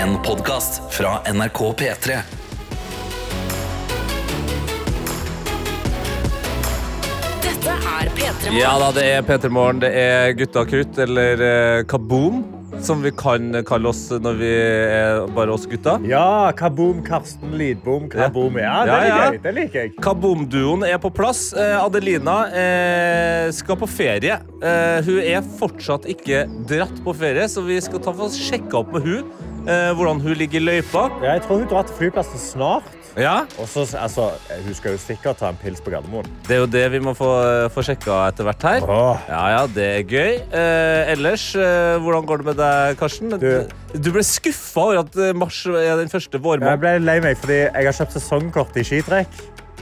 En podkast fra NRK P3. Dette er P3 Ja da, det er P3 Morgen, det er Gutta krutt, eller eh, Kaboom, som vi kan kalle oss når vi er bare oss gutta. Ja, Kaboom, Karsten Lidbom, Kaboom. Ja, det Ja, ja. liker jeg. Det liker jeg. Kaboom-duoen er på plass. Eh, Adelina eh, skal på ferie. Eh, hun er fortsatt ikke dratt på ferie, så vi skal ta for oss sjekke opp med hun hvordan hun ligger i løypa. Ja, jeg tror hun drar til flyplassen snart. Ja, Også, altså, hun skal jo sikkert ta en pils på Gardermoen. Det er jo det vi må få, få sjekka etter hvert her. Åh. Ja, ja, det er gøy. Eh, ellers, eh, hvordan går det med deg, Karsten? Du, Du- ble skuffa over at eh, mars er den første Jeg ble lei meg fordi jeg har kjøpt sesongkort i skitrekk,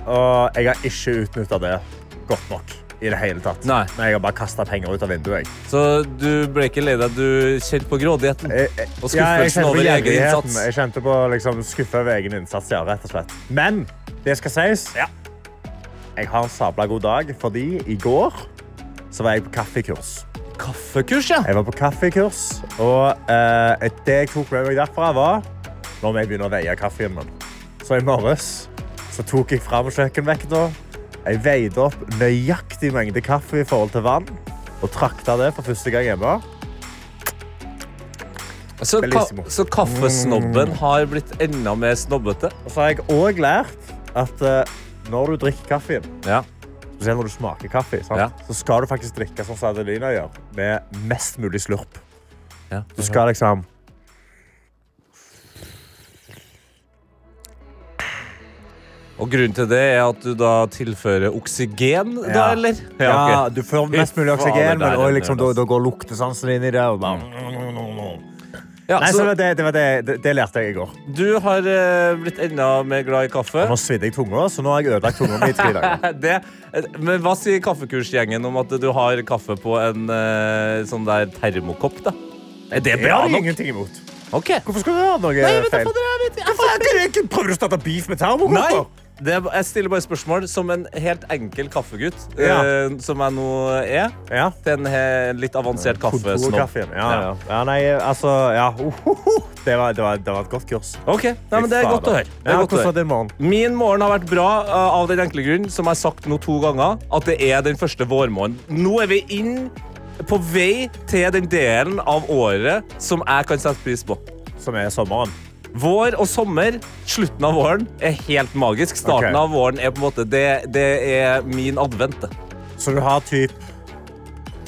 og jeg har ikke utnytta det godt nok. I det hele tatt. Nei. Men jeg har bare kasta penger ut av vinduet. Jeg. Så du ble ikke lei deg, du kjente på grådigheten? Jeg, jeg, Og ja, jeg skuffelsen kjente på over egen innsats. Jeg kjente på liksom, skuffa over egen innsats, ja, rett og slett. Men det skal sies. Jeg har en sabla god dag, fordi i går så var jeg på kaffekurs. Kaffekurs, ja. Jeg var på kaffekurs, og eh, det jeg tok med meg derfra, var Nå må jeg begynne å veie kaffen min. Så i morges så tok jeg fram kjøkkenvekta. Jeg veide opp nøyaktig mengde kaffe i forhold til vann. Og trakta det for første gang hjemme. Så, ka så kaffesnobben har blitt enda mer snobbete? Og så har jeg òg lært at uh, når du drikker kaffen, Ja. spesielt når du smaker kaffe, sant, Ja. så skal du faktisk drikke sånn som Adelina gjør, med mest mulig slurp. ja. Du skal liksom Og grunnen til det er at du da tilfører oksygen, da, Ja. eller? Ja, ok. du får mest mulig oksygen, men og liksom, da, da går luktesansen inn i det. Og bare... Ja, Nei, så så det, det, var det, det, det lærte jeg i går. du har uh, blitt enda mer glad i kaffe. Og nå svidde jeg tunga, så nå har jeg ødelagt tunga mi i tre dager. Det, men hva sier kaffekursgjengen om at du har kaffe på en uh, sånn der termokopp, da? Er det Det bra nok? jeg nok? ingenting imot. Okay. Hvorfor skal du ha noe Nei, da feil? det ikke- Prøver du å starte beef med termokopper? Det, jeg stiller bare spørsmål som en helt enkel kaffegutt, Ja. eh, som jeg nå er, Ja. til en he, litt avansert kaffesnobb. Ja, ja. ja, nei, altså, ja. Uhuhu. Det, var, det, var, det var et godt kurs. Ok, Nei, men Det er godt å høre. Det godt å høre. morgen? Min morgen har vært bra uh, av den enkle grunn, som jeg har sagt nå to ganger, at det er den første vårmorgenen. Nå er vi inn på vei til den delen av året som jeg kan sette pris på. Som er sommeren. Vår og sommer, slutten av våren, er helt magisk. Starten okay. av våren er på en måte Det, det er min advent. Så du har typ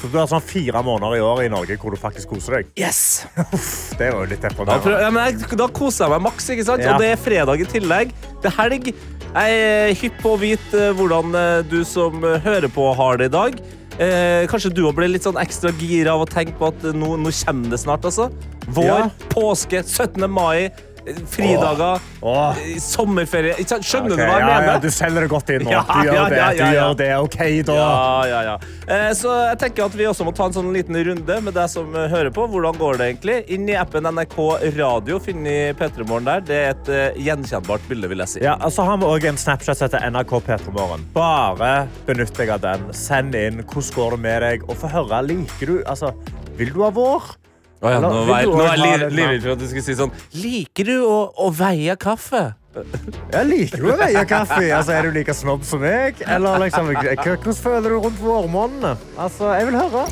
så du har sånn fire måneder i år i Norge hvor du faktisk koser deg. Yes! Det er jo litt deprimerende. ja, men jeg, da koser jeg meg maks, ikke sant? Ja. Og det er fredag i tillegg. Det er helg. Jeg er hypp på å vite eh, hvordan eh, du som eh, hører på, har det i dag. Eh, kanskje du ble litt sånn ekstra gira av å tenke på at nå, nå kommer det snart. altså. Vår, Ja. påske, 17. mai, fridager, Åh. Åh. sommerferie. Ikke sant? Skjønner Ok, du hva jeg ja, mener? ja, du selger det godt inn nå. Du gjør det. Du gjør det. OK, da. Ja, ja, ja. Eh, Så jeg tenker at vi også må ta en sånn liten runde med deg som eh, hører på. Hvordan går det egentlig? Inn i appen NRK Radio finner P3 Morgen der. Det er et eh, gjenkjennbart bilde, vil jeg si. Ja, altså har vi òg en Snapchat som heter NRK Petromorgen. Bare benytt deg av den. Send inn hvordan går det med deg, og få høre. Liker du Altså, vil du ha vår? Å ja, nå var jeg, er jeg livredd for at du skulle si sånn Liker du å, å veie kaffe? Jeg liker du å veie kaffe? Altså, er du like snobb som meg? Eller liksom, hvordan føler du rundt vårmånedene? Altså, jeg vil høre.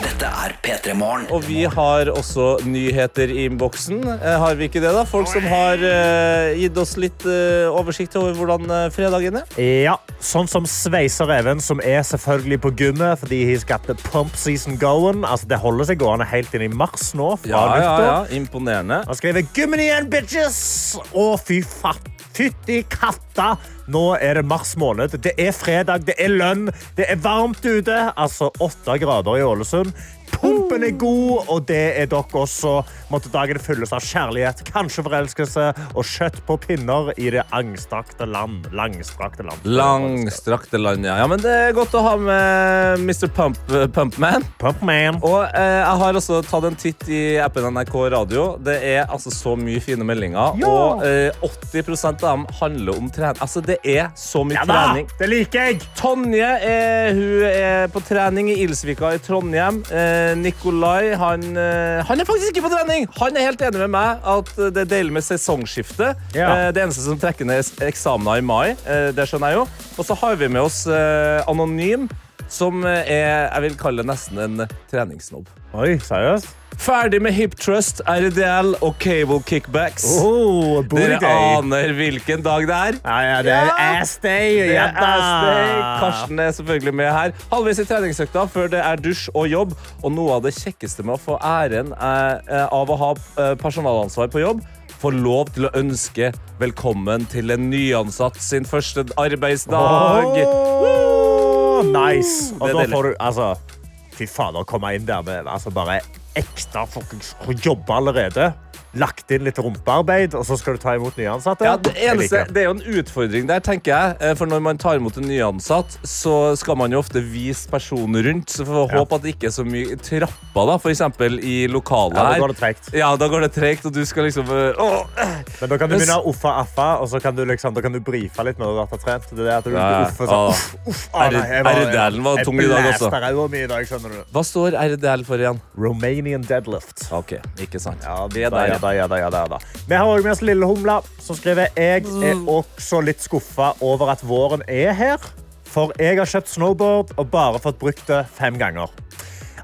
Dette er P3 Morgen. Og vi har også nyheter i innboksen. Eh, har vi ikke det, da? Folk som har eh, gitt oss litt eh, oversikt over hvordan eh, fredagen er. Ja, sånn som Sveiser Even, som er selvfølgelig på gymmet fordi he's got the pump season going. Altså, det holder seg gående helt inn i mars nå, fra Ja, ja, nyttår. ja. Imponerende. Han skriver 'Gymmen igjen, bitches!' Å, fy fatt. Fytti katta! Nå er det mars måned. Det er fredag, det er lønn, det er varmt ute. Altså åtte grader i Ålesund. Pumpen er god, og det er dere også. Måtte dagen fylles av kjærlighet, kanskje forelskelse og kjøtt på pinner i det angstrakte land. Langstrakte land. Langstrakte land, ja. ja. Men det er godt å ha med Mr. Pump, Pumpman. Pumpman. Og eh, jeg har også tatt en titt i appen NRK Radio. Det er altså så mye fine meldinger. Ja. Og eh, 80% av dem handler om trening. Altså, det er så mye Ja trening. det liker jeg! Tonje er, hun er på trening i Ilsvika i Trondheim. Eh, eh, Nikolai han, eh, han er faktisk ikke på trening! Han er helt enig med meg at det er deilig med sesongskifte. Ja. Eh, det eneste som trekker ned eksamener i mai. Eh, det skjønner jeg jo. Og så har vi med oss eh, Anonym, som eh, er jeg vil kalle nesten en treningssnobb. Oi, seriøst? Ferdig med hip trust, RDL og cable kickbacks. Oh, Dere aner hvilken dag det er. Ja, ja, det er Ja. ass day. Det Ja, ass day. Karsten er selvfølgelig med her. Halvveis i treningsøkta før det er dusj og jobb. Og noe av det kjekkeste med å få æren eh, eh, av å ha eh, personalansvar på jobb, få lov til å ønske velkommen til en nyansatt sin første arbeidsdag. Oh, nice. Og da får du altså Fy fader, komme inn der med altså, bare ekte fuckings jobbe allerede. Lagt inn litt rumpearbeid, og så skal du ta imot nyansatte. Ja, det, eneste, det. er jo en utfordring der, tenker jeg. Eh, For når man tar imot en nyansatt, så skal man jo ofte vise personen rundt. Så får Ja. håpe at det ikke er så mye trapper, da, eksempel i lokalet Ja, da går det tregt. Ja, da går det tregt, og du skal liksom øh, åh. Men da kan du begynne å uffa affa, og så kan du, liksom, da kan du brife litt når du har trent. Det er det at du Ja, uffer sånn, uff, uff, ah, nei, jeg var, var tung i dag også. Jeg i dag, skjønner du. Hva står RDL for igjen? Romanian deadlift. Ok, ikke sant. Ja, det er der, ja. Da, ja, da, ja, da. Vi har også med oss Lille Humla, som skriver Jeg er også litt skuffa over at våren er her. For jeg har kjøpt snowboard og bare fått brukt det fem ganger.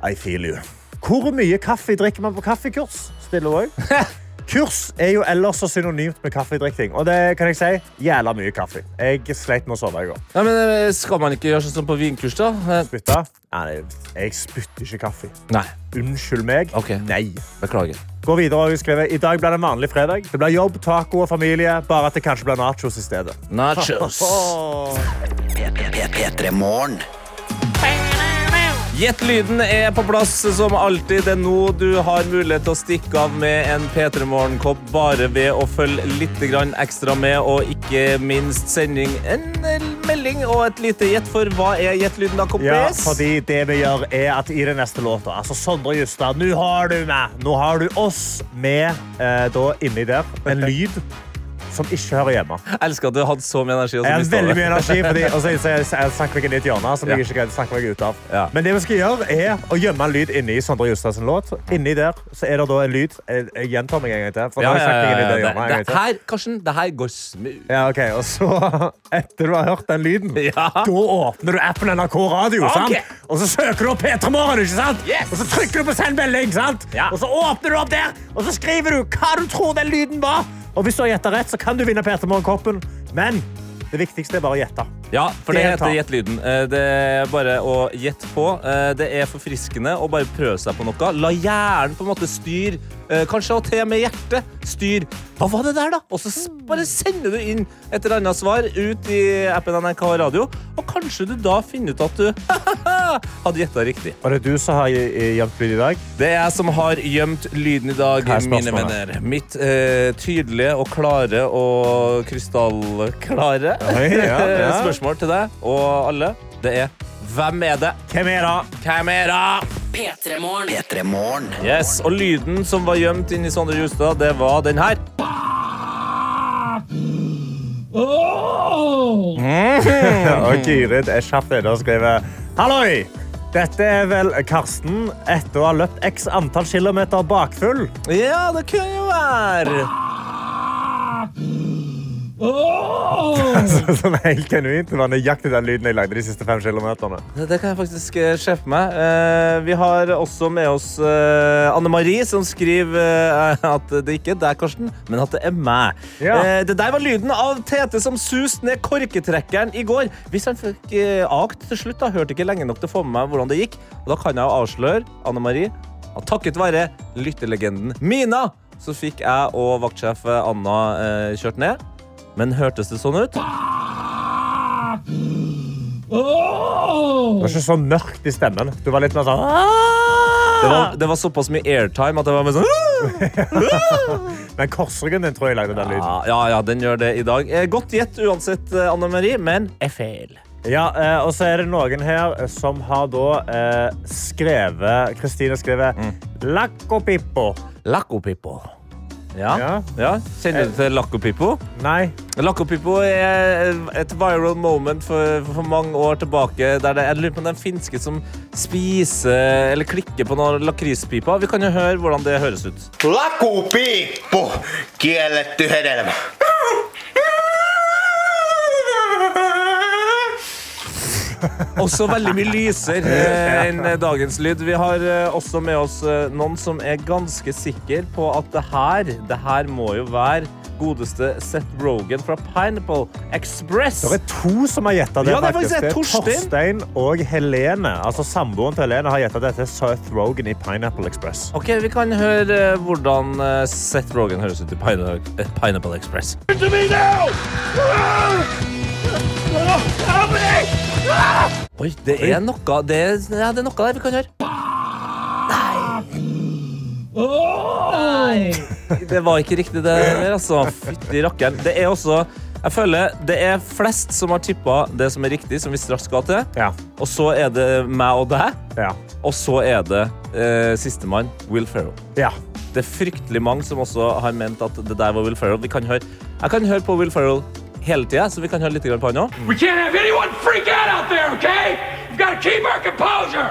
I feel you. Hvor mye kaffe drikker man på kaffekurs? Stiller hun. Kurs er jo ellers så synonymt med kaffedrikking. Og det kan jeg si, jævla mye kaffe. Jeg sleit med å sove i går. Nei, men øh, Skal man ikke gjøre sånn som på vinkurs, da? Spytte? Nei, jeg spytter ikke kaffe. Nei, Unnskyld meg. Okay. Nei. beklager. Gå videre og skrive I dag blir det en vanlig fredag. Det blir jobb, taco og familie. Bare at det kanskje blir nachos i stedet. Nachos. P3 Morgen. Gjett lyden er på plass som alltid. Det er nå du har mulighet til å stikke av med en P3 Morgen-kopp bare ved å følge litt ekstra med, og ikke minst sending en melding og et lite gjett for hva er gjettlyden da, kompis? Ja, fordi det vi gjør er at i den neste låta Altså, Sondre Justad, nå har du meg. Nå har du oss med eh, da inni der. En lyd som ikke hører hjemme. Jeg elsker at du hadde så mye energi. Og så Jeg har veldig mye energi, fordi, og så så jeg, jeg snakker meg inn i et hjørne som Ja. jeg ikke greide å snakke meg ut av. Ja. Men det vi skal gjøre, er å gjemme en lyd inni Sondre Justads låt. Inni der så er det da en lyd Jeg, jeg gjentar meg en gang til. For Ja, ja, snakket ja, det ja. Det, det her, Karsten, det her går smooth. Ja, ok, og så, etter du har hørt den lyden, Ja. da åpner du appen NRK Radio, okay. sant? Og så søker du opp P3 Morgen, ikke sant? Yes. Og så trykker du på send melding, sant? Ja. Og så åpner du opp der, og så skriver du hva du tror den lyden var. Og hvis du har gjettet rett, så kan du vinne P3 Morgen-koppen. Men det viktigste er bare å gjette. Ja, for det Det heter. Gjett lyden. Eh, Det er bare å gjette på. Eh, Det er forfriskende å bare prøve seg på noe. La hjernen på en måte styre. Eh, Kanskje til med hjertet. Styr. Hva var det der, da? Og så bare sender du inn et eller annet svar ut i appen NRK Radio, og kanskje du da finner ut at du hadde gjetta riktig. Var det du som har gjemt lyd i dag. Det er jeg som har gjemt lyden i dag, mine venner. Mitt eh, tydelige og klare og krystallklare ja, ja. spørsmål til deg og alle, det er hvem er det? Hvem er det? Hvem er det? P3 Morgen. P3 Morgen. Yes, og lyden som var gjemt inni Sondre Justad, det var den her. Og Gyrid er kjapt inne og skriver Halloi! Dette er vel Karsten etter å ha løpt x antall kilometer bakfull. Ja, det kunne jo være. Som er helt genuint. Det var nøyaktig den lyden jeg lagde de siste fem kilometerne. Det, det kan jeg faktisk eh, meg. Eh, vi har også med oss eh, Anne Marie, som skriver eh, at det ikke er deg, Karsten, men at det er meg. Ja. Eh, det der var lyden av Tete som suste ned korketrekkeren i går. Hvis han fikk eh, akt til slutt, da hørte ikke lenge nok til å få med meg hvordan det gikk. Og da kan jeg jo avsløre, Anne Marie, at takket være lytterlegenden Mina, så fikk jeg og vaktsjef Anna kjørt ned. Men hørtes det sånn ut? Det var ikke så mørkt i stemmen. Du var litt mer sånn Det var, det var såpass mye airtime at det var mer sånn Men korsryggen din tror jeg lagde den lyden. Ja, ja, ja, den gjør det i dag. Eh, Godt gjett uansett, eh, Anne Marie, men er feil. Ja, eh, og så er det noen her som har da eh, skrevet Kristine skriver Lacco Pippo. Lacopippo. Ja. Ja. ja. Kjenner du til Laco Pippo? Nei. Laco Pippo er et viral moment for, for mange år tilbake. Der det, jeg lurer på om det er en finske som spiser eller klikker på noen lakrispiper. Vi kan jo høre hvordan det høres ut. Lakupiippu, kielletty hedelmä. Også veldig mye lysere eh, enn dagens lyd. Vi har eh, også med oss eh, noen som er ganske sikker på at det her, det her må jo være godeste Seth Rogan fra Pineapple Express. Det er to som har gjetta det. Ja, det er faktisk. Torstein. Torstein og Helene. Altså Samboeren til Helene har gjetta det til Seth Rogan i Pineapple Express. Ok, Vi kan høre hvordan Seth Rogan høres ut i Pine Pineapple Express. Oi, det er noe Det ja, det er noe der vi kan høre. Nei. Det var ikke riktig, det der, altså. Fytti rakkeren. Det er også Jeg føler det er flest som har tippa det som er riktig, som vi straks skal til. Ja. Og så er det meg og deg. Ja. Og så er det eh, sistemann, Will Ferrell. ja. Det er fryktelig mange som også har ment at det der var Will Ferrell. Vi kan høre, jeg kan høre på Will Ferrell hele tida, så vi kan høre litt på han òg. We can't have anyone freak out out there, okay? We've got to keep our composure.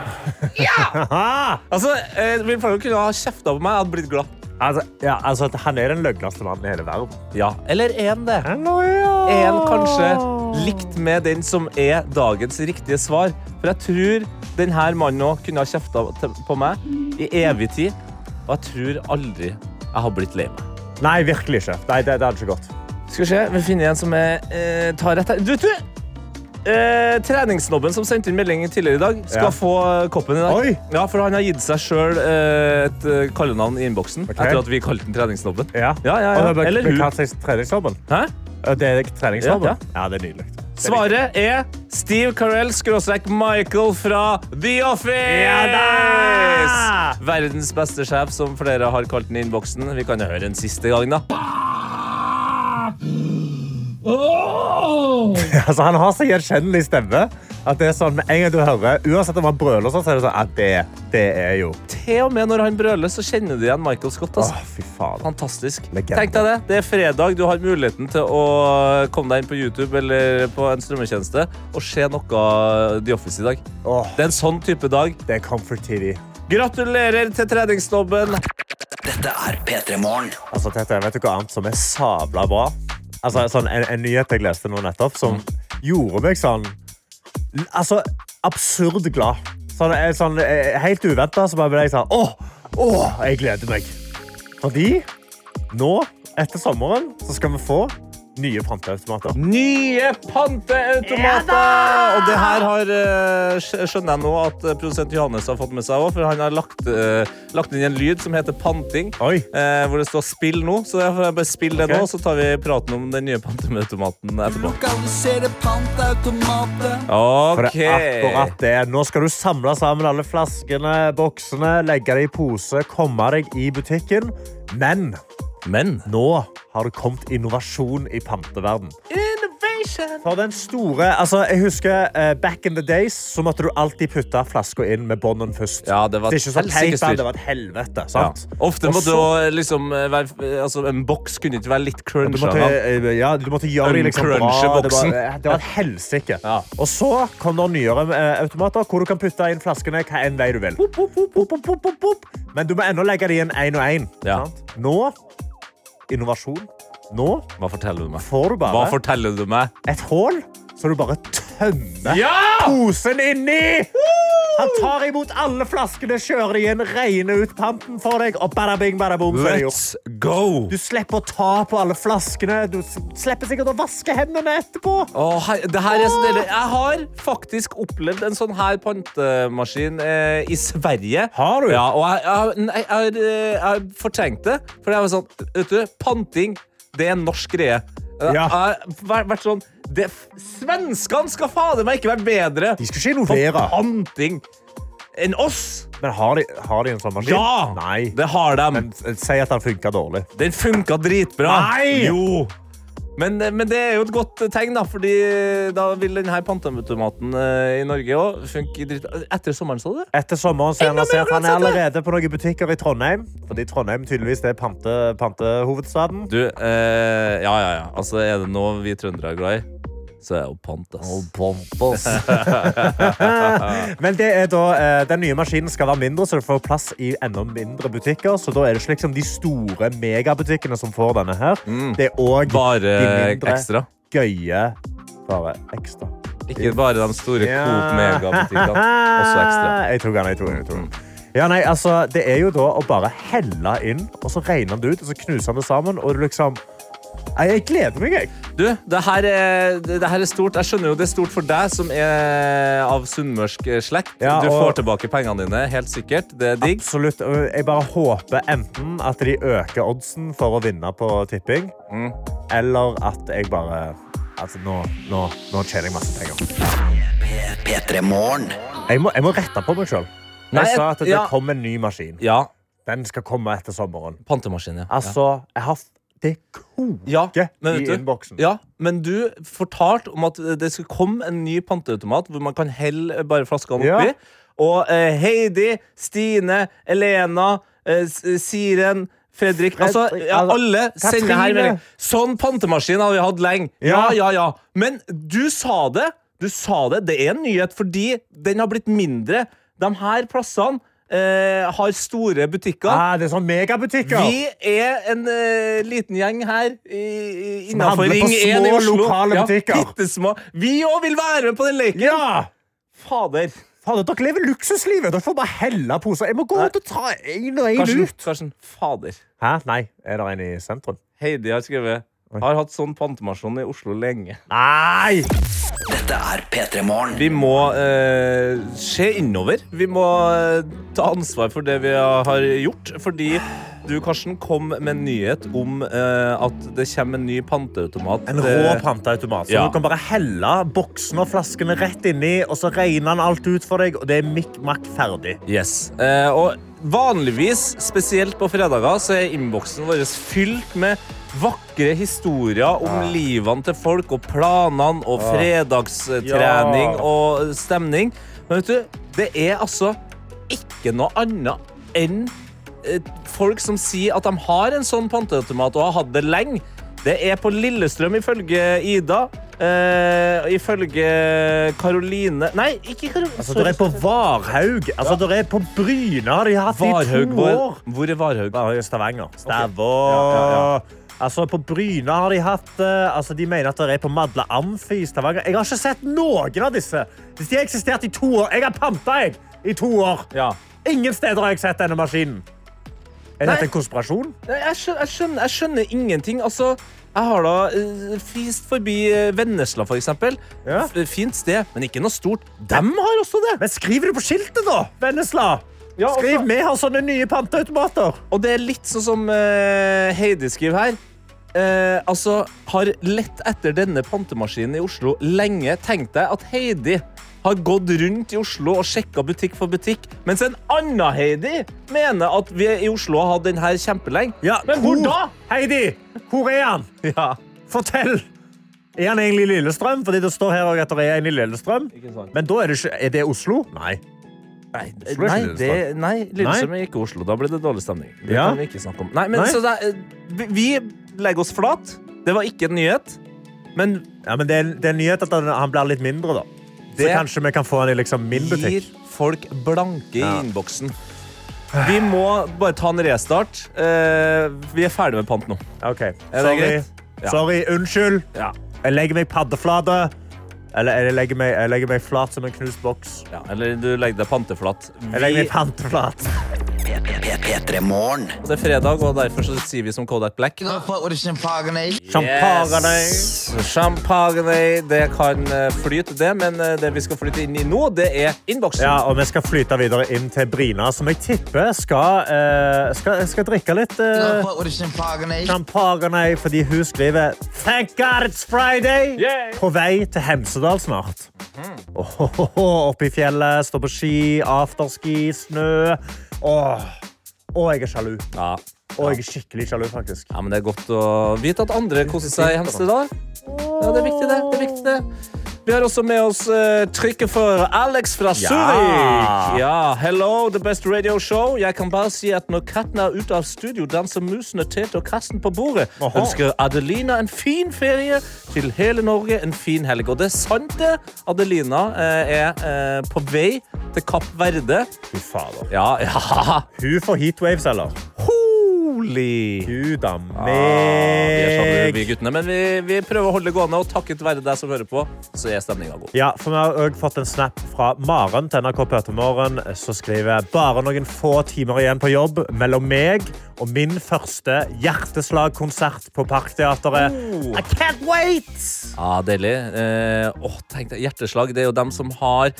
Altså, eh, Will Ferrell kunne ha kjefta på meg, jeg hadde blitt glad. Altså, ja, altså, han er den løgneste mannen i hele verden. Ja, Eller er han det? Hello, ja. En kanskje likt med den som er dagens riktige svar? For jeg tror denne mannen òg kunne ha kjefta på meg i evig tid. Og jeg tror aldri jeg har blitt lei meg. Nei, virkelig ikke. Nei, det, det hadde ikke gått. Skal vi se, vi finner en som er, eh, tar rett her. Du, du! Eh, treningssnobben som sendte inn melding tidligere i dag, skal Ja. få eh, koppen i dag. Oi! Ja, For han har gitt seg sjøl eh, et eh, kallenavn i innboksen Ok. etter at vi kalte den treningssnobben. Ja. Ja, ja, ja. Og det er- Eller hun. seg treningsjobben. Hæ? Det er treningsjobben? Ja, Ja, det er nydelig. Det er Svaret er Steve Carell skråstrek Michael fra The Office! Ja da! Verdens beste sjef, som flere har kalt den i innboksen. Vi kan jo høre en siste gang, da. Altså, han har så gjenkjennelig stemme at det er sånn med en gang du hører, uansett om han brøler, så er det sånn at det, det er jo Til og med når han brøler, så kjenner du igjen Michael Scott. Åh, Altså. fy faen. Fantastisk. Legende. Tenk deg det. Det er fredag. Du har muligheten til å komme deg inn på YouTube eller på en strømmetjeneste og se noe av The Office i dag. Åh, Det er en sånn type dag. det er Comfort TV. Gratulerer til treningssnobben. Dette er P3 Morgen. Altså, Tete, vet du hva annet som er sabla bra? Altså, sånn, en, en nyhet jeg leste nå nettopp, som gjorde meg sånn Altså, absurd glad. Sånn, sånn, helt uventa så bare ble jeg sånn Åh, åh, jeg gleder meg. Fordi nå, etter sommeren, så skal vi få nye panteautomater. Nye panteautomater! Og det her har, eh, skjønner jeg nå at eh, produsent Johannes har fått med seg også, for han har lagt, eh, lagt inn en lyd som heter panting. Oi. eh, hvor det står 'spill nå', så jeg får bare spille det okay. nå, så tar vi praten om den nye panteautomaten etterpå. Lokalisere panteautomater. For det er akkurat det. Nå skal du samle sammen alle flaskene, boksene, legge dem i pose, komme deg i butikken. Men Men nå har det kommet innovasjon i panteverden. Innovation! For den store, altså jeg husker uh, Back in the days så måtte du alltid putte flaska inn med bånden først. Ja, det var det sånn styr. det var et helvete. Ja. Ofte måtte så- liksom eh, være altså, En boks kunne ikke være litt Du måtte, eh, ja, du måtte gjøre det liksom bra. Det var, det var et helsike. Ja. Og så kom det nyere uh, automater hvor du kan putte inn flaskene hva enn vei du vil. Pop, pop, pop, pop, pop, pop, pop. Men du må ennå legge det inn én og én. Ja. Nå innovasjon. Nå Hva forteller du meg? får du Hva bare forteller du meg? et hull så du bare tømmer Ja! posen inni! Han tar imot alle flaskene, kjører de inn, regner ut panten for deg, og bada bing, bada boom, er. Let's go! Du slipper å ta på alle flaskene. Du slipper sikkert å vaske hendene etterpå. Åh, det her er så deilig. Jeg har faktisk opplevd en sånn her pantemaskin eh, i Sverige. Har du? Ja, og jeg, jeg, jeg, har, eh, jeg fortrengte. For jeg var sånn, vet du, panting, det er en norsk greie. Eh, Ja. Har vært, vært sånn, det, Svenskene skal fader meg ikke være bedre De skal ikke på innovere. panting enn oss. Men har de, har de en sånn maskin? Ja! Nei. Det har de. Men si at den funka dårlig. Den funka dritbra. Nei! Jo. Men, men det er jo et godt tegn, da, fordi da vil denne panteautomaten eh, i Norge òg funke dritt Etter sommeren, sa du? Etter sommeren ser er han at. Han er allerede på noen butikker i Trondheim. Fordi Trondheim tydeligvis er pante, pantehovedstaden. Du, eh, ja, ja, ja. Altså, er det noe vi trøndere er glad i, så er hun Pontus. Oh, ass. Men det er da, eh, den nye maskinen skal være mindre, så det får plass i enda mindre butikker. Så da er det ikke liksom de store megabutikkene som får denne her. Det er òg de mindre ekstra. gøye Bare ekstra. Ikke bare de store Coop Mega-butikkene. Også ekstra. Jeg tok den, jeg tok den. Jeg tok den. Ja, nei, altså, det er jo da å bare helle inn, og så regner det ut, og så knuser det sammen, og du liksom Nei, Jeg gleder meg, jeg. Du, det her, er, det her er stort. Jeg skjønner jo det er stort for deg som er av sunnmørsk slekt. Ja, du får tilbake pengene dine, helt sikkert. Det er digg. Absolutt. Jeg bare håper enten at de øker oddsen for å vinne på tipping, Mm. eller at jeg bare Altså, nå, nå, nå tjener jeg masse penger. P3 Morgen. Jeg må, jeg må rette på meg sjøl. Jeg sa at det ja. kom en ny maskin. Ja, Den skal komme etter sommeren. pantemaskin, ja. Altså, jeg har Det koker Ja, men i innboksen. Ja, men du fortalte om at det skulle komme en ny panteautomat hvor man kan helle bare flaskene Ja. oppi. Og eh, Heidi, Stine, Elena, eh, Siren Fredrik altså, ja, alle- Alle sender her melding. Sånn pantemaskin har vi hatt lenge. Ja, Ja. ja, ja. Men du sa det. Du sa det. Det er en nyhet fordi den har blitt mindre. De her plassene eh, har store butikker. Ah, det er sånn megabutikker. Vi er en eh, liten gjeng her i, i, Som innenfor handler på Ring 1 i små, Oslo. lokale butikker. bittesmå. Vi òg vil være med på den leken! Ja! Fader. Fader, dere lever luksuslivet. Dere får bare helle poser. Jeg må gå ut og ta en og en Karsten, ut. Karsten. Fader. Hæ? Nei, er det en i sentrum? Heidi har skrevet Har hatt sånn pantemasjon i Oslo lenge. Nei! Dette er P3 Morgen. Vi må eh, se innover. Vi må eh, ta ansvar for det vi har gjort. Fordi du, Karsten, kom med en nyhet om eh, at det kommer en ny panteautomat. En eh, rå panteautomat. Så Ja. Du kan bare helle boksen og flaskene rett inni, og så regner den alt ut for deg, og det er mikk makk ferdig. Yes. Eh, og vanligvis, spesielt på fredager, så er innboksen vår fylt med vakre historier om livene til folk og planene og fredagstrening Ja. og stemning. Men vet du, det er altså ikke noe annet enn eh, folk som sier at de har en sånn panteautomat og har hatt det lenge. Det er på Lillestrøm, ifølge Ida. Uh, ifølge Karoline Nei, ikke Karoline. Altså, dere er på Varhaug. Altså, dere er på Bryne. Har de hatt det i to år? hvor er Varhaug? I Stavanger. Stavå. Ja, ja, Altså, på Bryne har de hatt det. Altså, de mener at det er på Madla Amfi i Stavanger. Jeg har ikke sett noen av disse. Hvis de har eksistert i to år Jeg har panta, jeg, i to år. Ja. Ingen steder har jeg sett denne maskinen. Er dette en konspirasjon? Nei, Jeg skjønner, jeg, skjønner, jeg skjønner ingenting. Altså, jeg har da uh, fist forbi eh, Vennesla, for eksempel. Ja. Fint sted, men ikke noe stort. Dem har også det. Men skriver du på skiltet, da! Vennesla. Ja, Skriv vi har sånne nye panteautomater. Og det er litt sånn som uh, Heidi skriver her. Uh, altså, har lett etter denne pantemaskinen i Oslo lenge. Tenk deg at Heidi har gått rundt i Oslo og sjekka butikk for butikk, mens en annen Heidi mener at vi i Oslo har hatt den her kjempelenge. Ja, Men hvor da? Heidi, hvor er han? Ja, Fortell! Er han egentlig i Lillestrøm? Fordi det står her at det er en i Lillestrøm. Men da er det, ikke, er det Oslo? Nei. Nei, nei, det, nei Lillestrøm er ikke Oslo. Da blir det dårlig stemning. Det Ja. kan vi ikke snakke om. Nei, men det, er- vi- legger oss flat. Det var ikke en nyhet. Men Ja, men det, er, det er en nyhet at han, blir litt mindre, da. Så kanskje vi kan få han i liksom min gir folk blanke i Ja. innboksen. Vi må bare ta en restart. Uh, vi er ferdig med pant nå. Ok, det Sorry. Ja. Sorry. Unnskyld. Jeg legger meg paddeflate. Eller jeg legger meg, jeg legger meg flat som en knust boks. Ja, eller du legger deg panteflatt. Jeg legger meg panteflat. P3 Morgen. det er fredag, og derfor så sier vi som Kodak Black. champagne. Yes. Det kan eh, flyte, det, men eh, det vi skal flyte inn i nå, det er innboksen. Ja, og vi skal flyte videre inn til Brina, som jeg tipper skal, uh, skal, skal drikke litt eh, a champagne. fordi hun skriver Thank God it's Friday! Yeah. På vei til Hemsedal snart. Åhåhå, Oppe i fjellet, står på ski, afterski, snø. Åh, Åh, jeg er sjalu. Ja. Og jeg er skikkelig sjalu, faktisk. Ja, men Det er godt å vite at andre koser seg i Hemsedal. Ja, det er viktig, det. det, er viktig, det. Vi har også med oss uh, for Alex fra Zurich. Ja, hello, the best radio show. Jeg kan bare si at når katten er ute av studio, danser musene Tete og kassen på bordet. Aha. Ønsker Adelina en fin ferie til hele Norge en fin helg. Og det er sant, det. Adelina uh, er uh, på vei til Kapp Verde. Fy fader. Ja, ja. Hun får heatwaves, eller? Holy. Gud a Ah, vi er sånn, meg. vi guttene, men vi, vi prøver å holde det gående, og takket være deg som hører på, så er stemninga god. Ja, for Vi har også fått en snap fra Maren til NRK P3morgen. Så skriver jeg bare noen få timer igjen på jobb mellom meg og min første hjerteslagkonsert på Parkteatret. I can't wait! Ja, deilig. Eh, oh, tenk deg, Hjerteslag, det er jo dem som har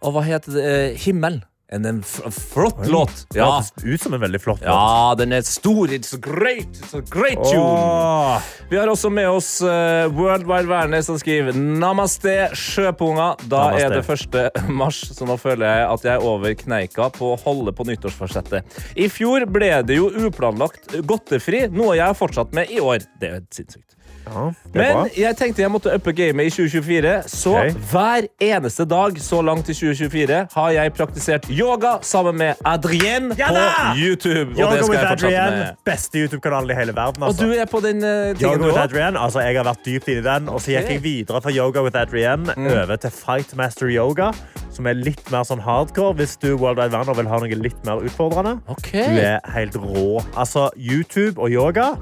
Å, hva heter det? Himmelen Himmel. En, en flott flott låt. Ja. Det Ut som en veldig flott låt. ja, den er stor. It's a great, it's a great tune. Åh. Vi har også med oss uh, World Wide Werner som skriver Namaste, sjøpunger. Da Namaste. er det 1. mars, så nå føler jeg at jeg er over kneika på å holde på nyttårsforsettet. I fjor ble det jo uplanlagt godtefri, noe jeg har fortsatt med i år. Det er sinnssykt. Ja, er bra. Jeg tenkte jeg måtte uppe gamet i 2024, så okay. hver eneste dag så langt i 2024 har jeg praktisert yoga sammen med Adrien Ja på! YouTube. Og Yoga det skal with jeg fortsette Adrienne. Beste YouTube-kanalen i hele verden. Og Altså. du er på den uh, tingen Yoga du with òg? Adrienne, altså Jeg har vært dypt inni den. Og så gikk okay. jeg videre fra Yoga with Adrienne Mm. over til Fightmaster Yoga, som er litt mer sånn hardcore hvis du World Wide Werner vil ha noe litt mer utfordrende. Okay. Du er helt rå. Altså, YouTube og yoga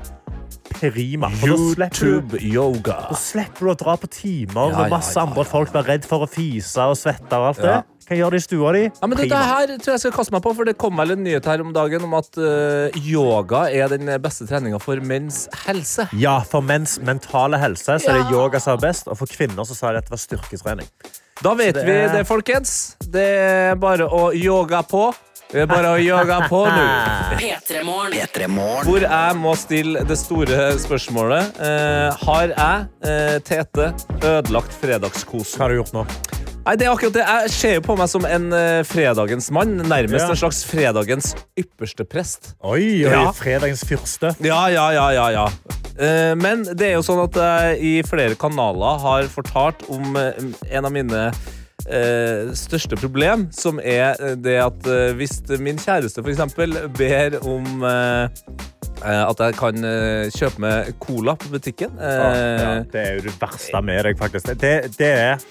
For da slipper du YouTube yoga. da slipper du å dra på timer med masse andre folk blir redd for å fise og svette. og alt det. Kan gjøre det i stua di. Ja, men dette her tror jeg skal kaste meg på, for det kom vel en nyhet her om dagen om at uh, yoga er den beste treninga for menns helse. Ja, for menns mentale helse så er det yoga som er best, og for kvinner så sa de at det var styrketrening. Da vet det vi det, folkens. Det er bare å yoga på. Det er bare å yoga på nå. P3morgen. P3 Morgen. Hvor jeg må stille det store spørsmålet. Eh, har jeg, eh, Tete, ødelagt fredagskosen? Hva har du gjort nå? Nei, det er akkurat det. Jeg ser jo på meg som en eh, fredagens mann. Nærmest Ja. en slags fredagens ypperste prest. Oi, oi, Ja. fredagens fyrste. Ja, ja, ja, ja, ja. Eh, men det er jo sånn at jeg i flere kanaler har fortalt om eh, en av mine eh, største problem, som er eh, det at eh, hvis min kjæreste eksempel ber om eh, at jeg kan kjøpe meg cola på butikken eh, Ja, det er jo det verste med deg, faktisk. Det, det er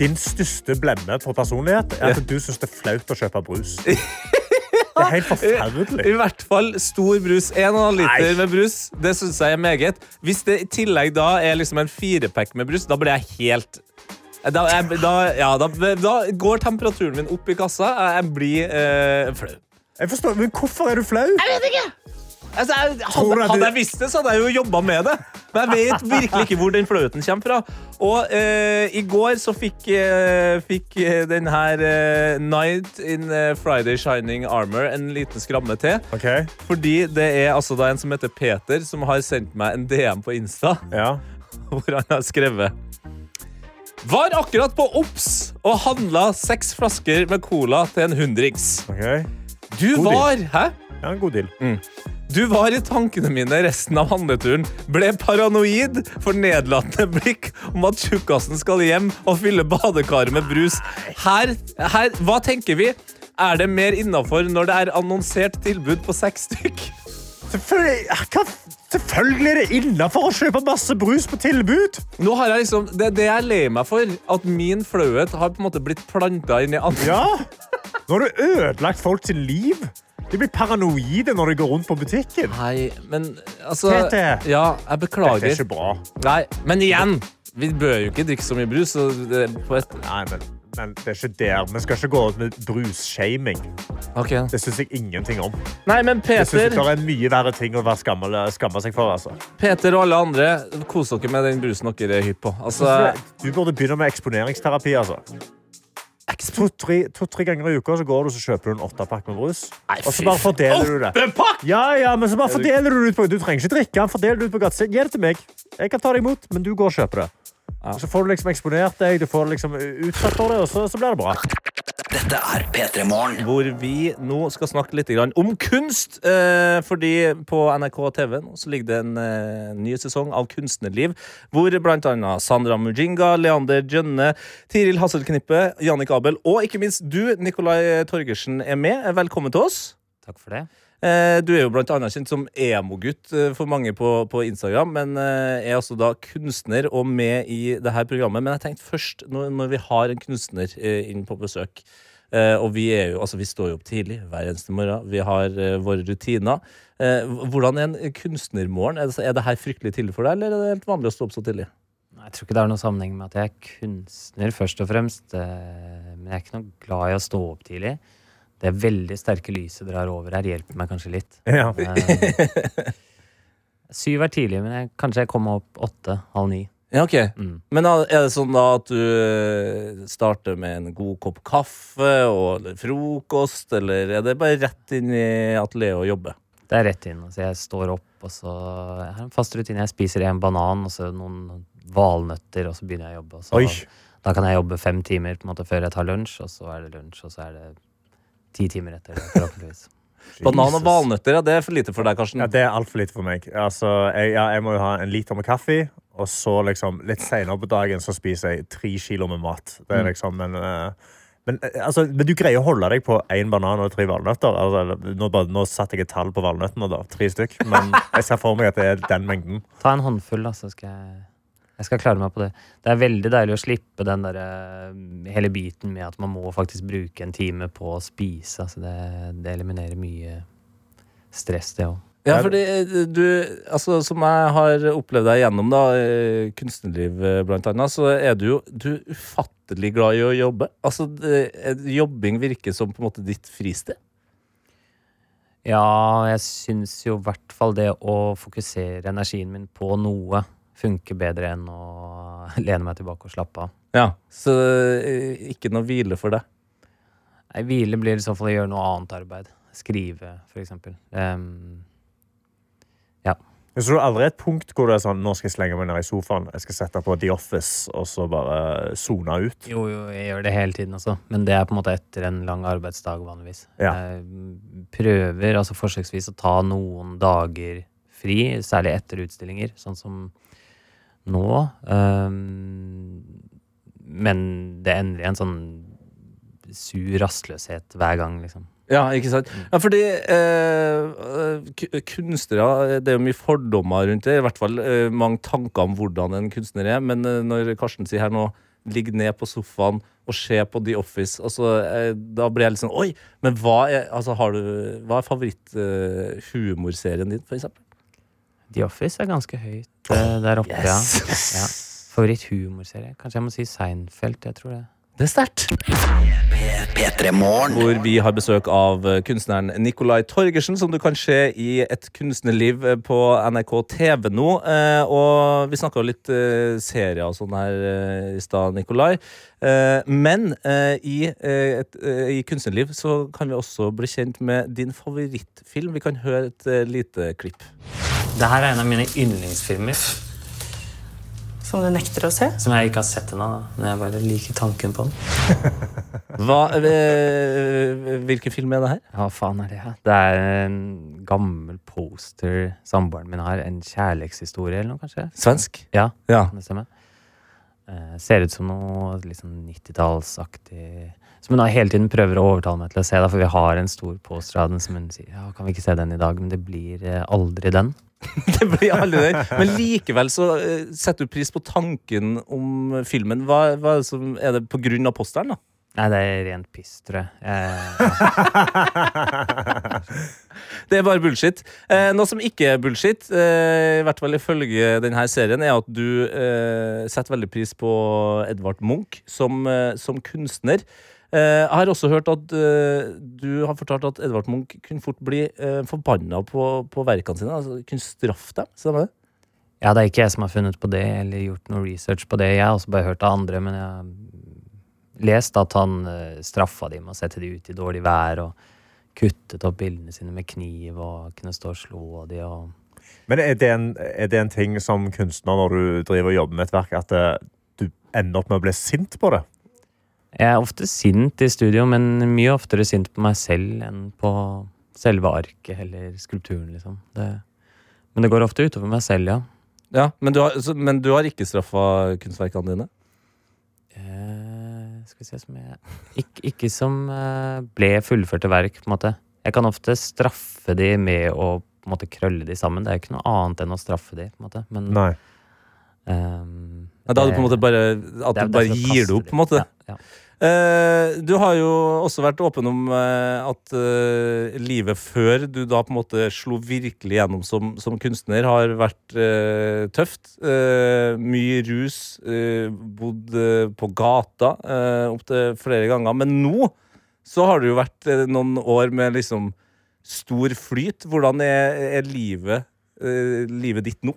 din største blemme på personlighet er at du syns det er flaut å kjøpe brus. Det er helt forferdelig. I hvert fall stor brus. 1,5 liter Nei. med brus. Det syns jeg er meget. Hvis det i tillegg da er liksom en firepack med brus, da blir jeg helt da, jeg, da, ja, da, da går temperaturen min opp i kassa. Jeg blir eh, flau. Jeg forstår, men hvorfor er du flau? Altså, jeg, vet ikke! hadde, jeg, hadde hadde, jeg visst det, så hadde jeg jo jobba med det. Men jeg vet virkelig ikke hvor den flauheten kommer fra. Og eh, i går så fikk, eh, fikk eh, den her eh, Night in eh, Friday Shining Armor en liten skramme til. Okay. Fordi det er altså da en som heter Peter, som har sendt meg en DM på Insta, ja. hvor han har skrevet Var akkurat på Ops og handla seks flasker med cola til en hundrings. ok. Du God var Hæ? Ja, en god deal. Du var i tankene mine resten av handleturen. Ble paranoid for nedlatende blikk om at tjukkasen skal hjem og fylle badekaret med brus. Her, her, hva tenker vi? Er det mer innafor når det er annonsert tilbud på seks stykk? Selvfølgelig, selvfølgelig er det innafor å kjøpe masse brus på tilbud. Nå har jeg liksom, det, det jeg er lei meg for, at min flauhet har på en måte blitt planta inn i andre. Ja. Nå har du ødelagt folk til liv. De blir paranoide når de går rundt på butikken. Nei, men altså Tete. Ja, jeg Det er ikke bra. Nei, men igjen, vi bør jo ikke drikke så mye brus. Så det, på et, Nei, men, men det er ikke der. Vi skal ikke gå ut med brusshaming. Okay. Det syns jeg ingenting om. Nei, men Peter, det er mye verre ting å være skamme, skamme seg for. Altså. Peter og alle andre, kos dere med den brusen dere er hypp på. Altså, Du burde begynne med eksponeringsterapi. Altså. To-tre to, ganger i uka så går du så kjøper du en åttepakke med brus. Og så bare fordeler du det. Ja, ja, men så bare fordeler du det ut på Du trenger ikke drikke den. Fordel det ut på gata. Gi det til meg. Jeg kan ta det imot, men du går og kjøper det. Så får du liksom eksponert deg, du får liksom utsatt for det, og så, så blir det bra. Dette er P3 Morgen. hvor vi nå skal snakke litt om kunst. Eh, fordi på NRK TV så ligger det en eh, ny sesong av Kunstnerliv, hvor annet Sandra Mujinga, Leander Jønne, Tiril Hasselknippe, Jannik Abel og ikke minst du, Nikolai Torgersen, er med. Velkommen til oss. Takk for det. Eh, Du er jo blant annet kjent som emo-gutt eh, for mange på, på Instagram, men eh, er altså da kunstner og med i det her programmet. Men jeg tenkte først, når, når vi har en kunstner inn på besøk, og vi er jo, altså vi står jo opp tidlig hver eneste morgen, vi har våre rutiner. Hvordan er en kunstnermorgen? Er er det her fryktelig tidlig for deg, eller er det helt vanlig å stå opp så tidlig? Jeg tror ikke det har noen sammenheng med at jeg er kunstner, først og fremst. Men jeg er ikke noe glad i å stå opp tidlig. Det veldig sterke lyset drar over her, hjelper meg kanskje litt. Ja. Eh, Syv er tidlig, men jeg, kanskje jeg kommer opp åtte, halv ni. Ja, ok. Mm. Men er det sånn da at du eh, starter med en god kopp kaffe og eller frokost, eller er det bare rett inn i atelieret og jobbe? Det er rett inn. Altså jeg står opp, og så Jeg har en fast rutine. Jeg spiser en banan og så noen valnøtter, og så begynner jeg å jobbe. Og så, Oi. da kan jeg jobbe fem timer på en måte før jeg tar lunsj, og så er det lunsj, og så er det ti timer etter forhåpentligvis. Banan og valnøtter, ja, det er for lite for deg, Karsten. Ja, det er altfor lite for meg. Altså, jeg, ja, jeg må jo ha en liter med kaffe, og så liksom litt senere på dagen så spiser jeg tre kilo med mat. Det er liksom, men, eh, men, eh, altså, men du greier å holde deg på én banan og tre valnøtter. Altså, nå, nå satte jeg et tall på valnøttene, da. Tre stykk. Men jeg ser for meg at det er den mengden. Ta en håndfull, da, så skal jeg Jeg skal klare meg på det. Det er veldig deilig å slippe den der, eh, hele biten med at man må faktisk bruke en time på å spise. Altså det, det eliminerer mye stress, det òg. Ja, fordi eh, du, altså som jeg har opplevd deg gjennom da, eh, kunstnerliv blant annet, så er du jo du er ufattelig glad i å jobbe. Altså, det, jobbing virker som på en måte ditt fristed. Ja, jeg syns jo i hvert fall det å fokusere energien min på noe funker bedre enn å lene meg tilbake og slappe av. Ja. Så eh, ikke noe hvile for deg. Nei, hvile blir i så fall å gjøre noe annet arbeid. Skrive, for eksempel. ja. Så du har aldri et punkt hvor du er sånn Nå skal jeg slenge meg ned i sofaen, jeg skal sette på The Office, og så bare sone ut? Jo, jo, jeg gjør det hele tiden også. Men det er på en måte etter en lang arbeidsdag, vanligvis. Ja. Jeg prøver altså forsøksvis å ta noen dager fri, særlig etter utstillinger, sånn som nå. Um, men det ender i en sånn sur rastløshet hver gang, liksom. Ja, ikke sant? Ja, fordi eh, kunstnere Det er jo mye fordommer rundt det. I hvert fall eh, mange tanker om hvordan en kunstner er. Men eh, når Karsten sier her nå ligg ned på sofaen og se på The Office, altså, eh, da blir jeg litt sånn Oi! Men hva er, altså, du, hva er favoritthumorserien din, for eksempel? The Office er ganske høyt eh, der oppe, ja. ja. Favoritthumorserie? Kanskje jeg må si Seinfeld. Jeg tror det. Det er sterkt. Hvor vi har besøk av eh, kunstneren Nikolai Torgersen, som du kan se i Et kunstnerliv eh, på NRK TV nå. Eh, og vi snakka litt eh, serier og sånn her eh, i stad, Nikolai. Eh, men eh, i, eh, et, eh, i Kunstnerliv så kan vi også bli kjent med din favorittfilm. Vi kan høre et eh, lite klipp. Det her er en av mine yndlingsfilmer. Som du nekter å se? Som jeg ikke har sett ennå. Men jeg bare liker tanken på den. Hva, eh, hvilken film er det her? Hva faen er det her? Det er en gammel poster samboeren min har. En kjærlighetshistorie eller noe, kanskje? Svensk? Ja, Ja. det stemmer. Eh, ser ut som noe litt sånn 90-tallsaktig Som hun da hele tiden prøver å overtale meg til å se, da, for vi har en stor poster av den som hun sier ja, kan vi ikke se den i dag, men det blir eh, aldri den. Det blir aldri den. Men likevel så eh, setter du pris på tanken om filmen. Hva, hva er, det som, er det på grunn av posteren, da? Nei, det er rent piss, tror jeg. jeg Det er bare bullshit. Eh, noe som ikke er bullshit, eh, i hvert fall ifølge denne serien, er at du eh, setter veldig pris på Edvard Munch som, eh, som kunstner. Eh, jeg har også hørt at eh, du har fortalt at Edvard Munch kunne fort bli eh, forbanna på, på verkene sine. Altså kunne straffe dem. Stemmer det? Ja, det er ikke jeg som har funnet på det, eller gjort noe research på det. Jeg har også bare hørt av andre, men jeg har lest at han uh, straffa dem med å sette dem ut i dårlig vær, og kuttet opp bildene sine med kniv, og kunne stå og slå dem, og Men er det, en, er det en ting som kunstner når du driver og jobber med et verk, at du ender opp med å bli sint på det? Jeg er ofte sint i studio, men mye oftere sint på meg selv enn på selve arket eller skulpturen, liksom. Det, men det går ofte utover meg selv, ja. Ja, men du har, så, men du har ikke straffa kunstverkene dine? Eh, skal vi se som jeg Ikke, ikke som eh, ble fullførte verk, på en måte. Jeg kan ofte straffe de med å på en måte krølle de sammen. Det er ikke noe annet enn å straffe de, på en måte. Men Nei. ehm, da er det på en måte bare At du bare gir det opp, på en måte? Ja, ja. Eh, du har jo også vært åpen om eh, at eh, livet før du da på en måte slo virkelig gjennom som, som kunstner, har vært tøft. Mye rus, bodd på gata uh, opptil flere ganger. Men nå så har det jo vært noen år med liksom stor flyt. Hvordan er, er livet, livet ditt nå?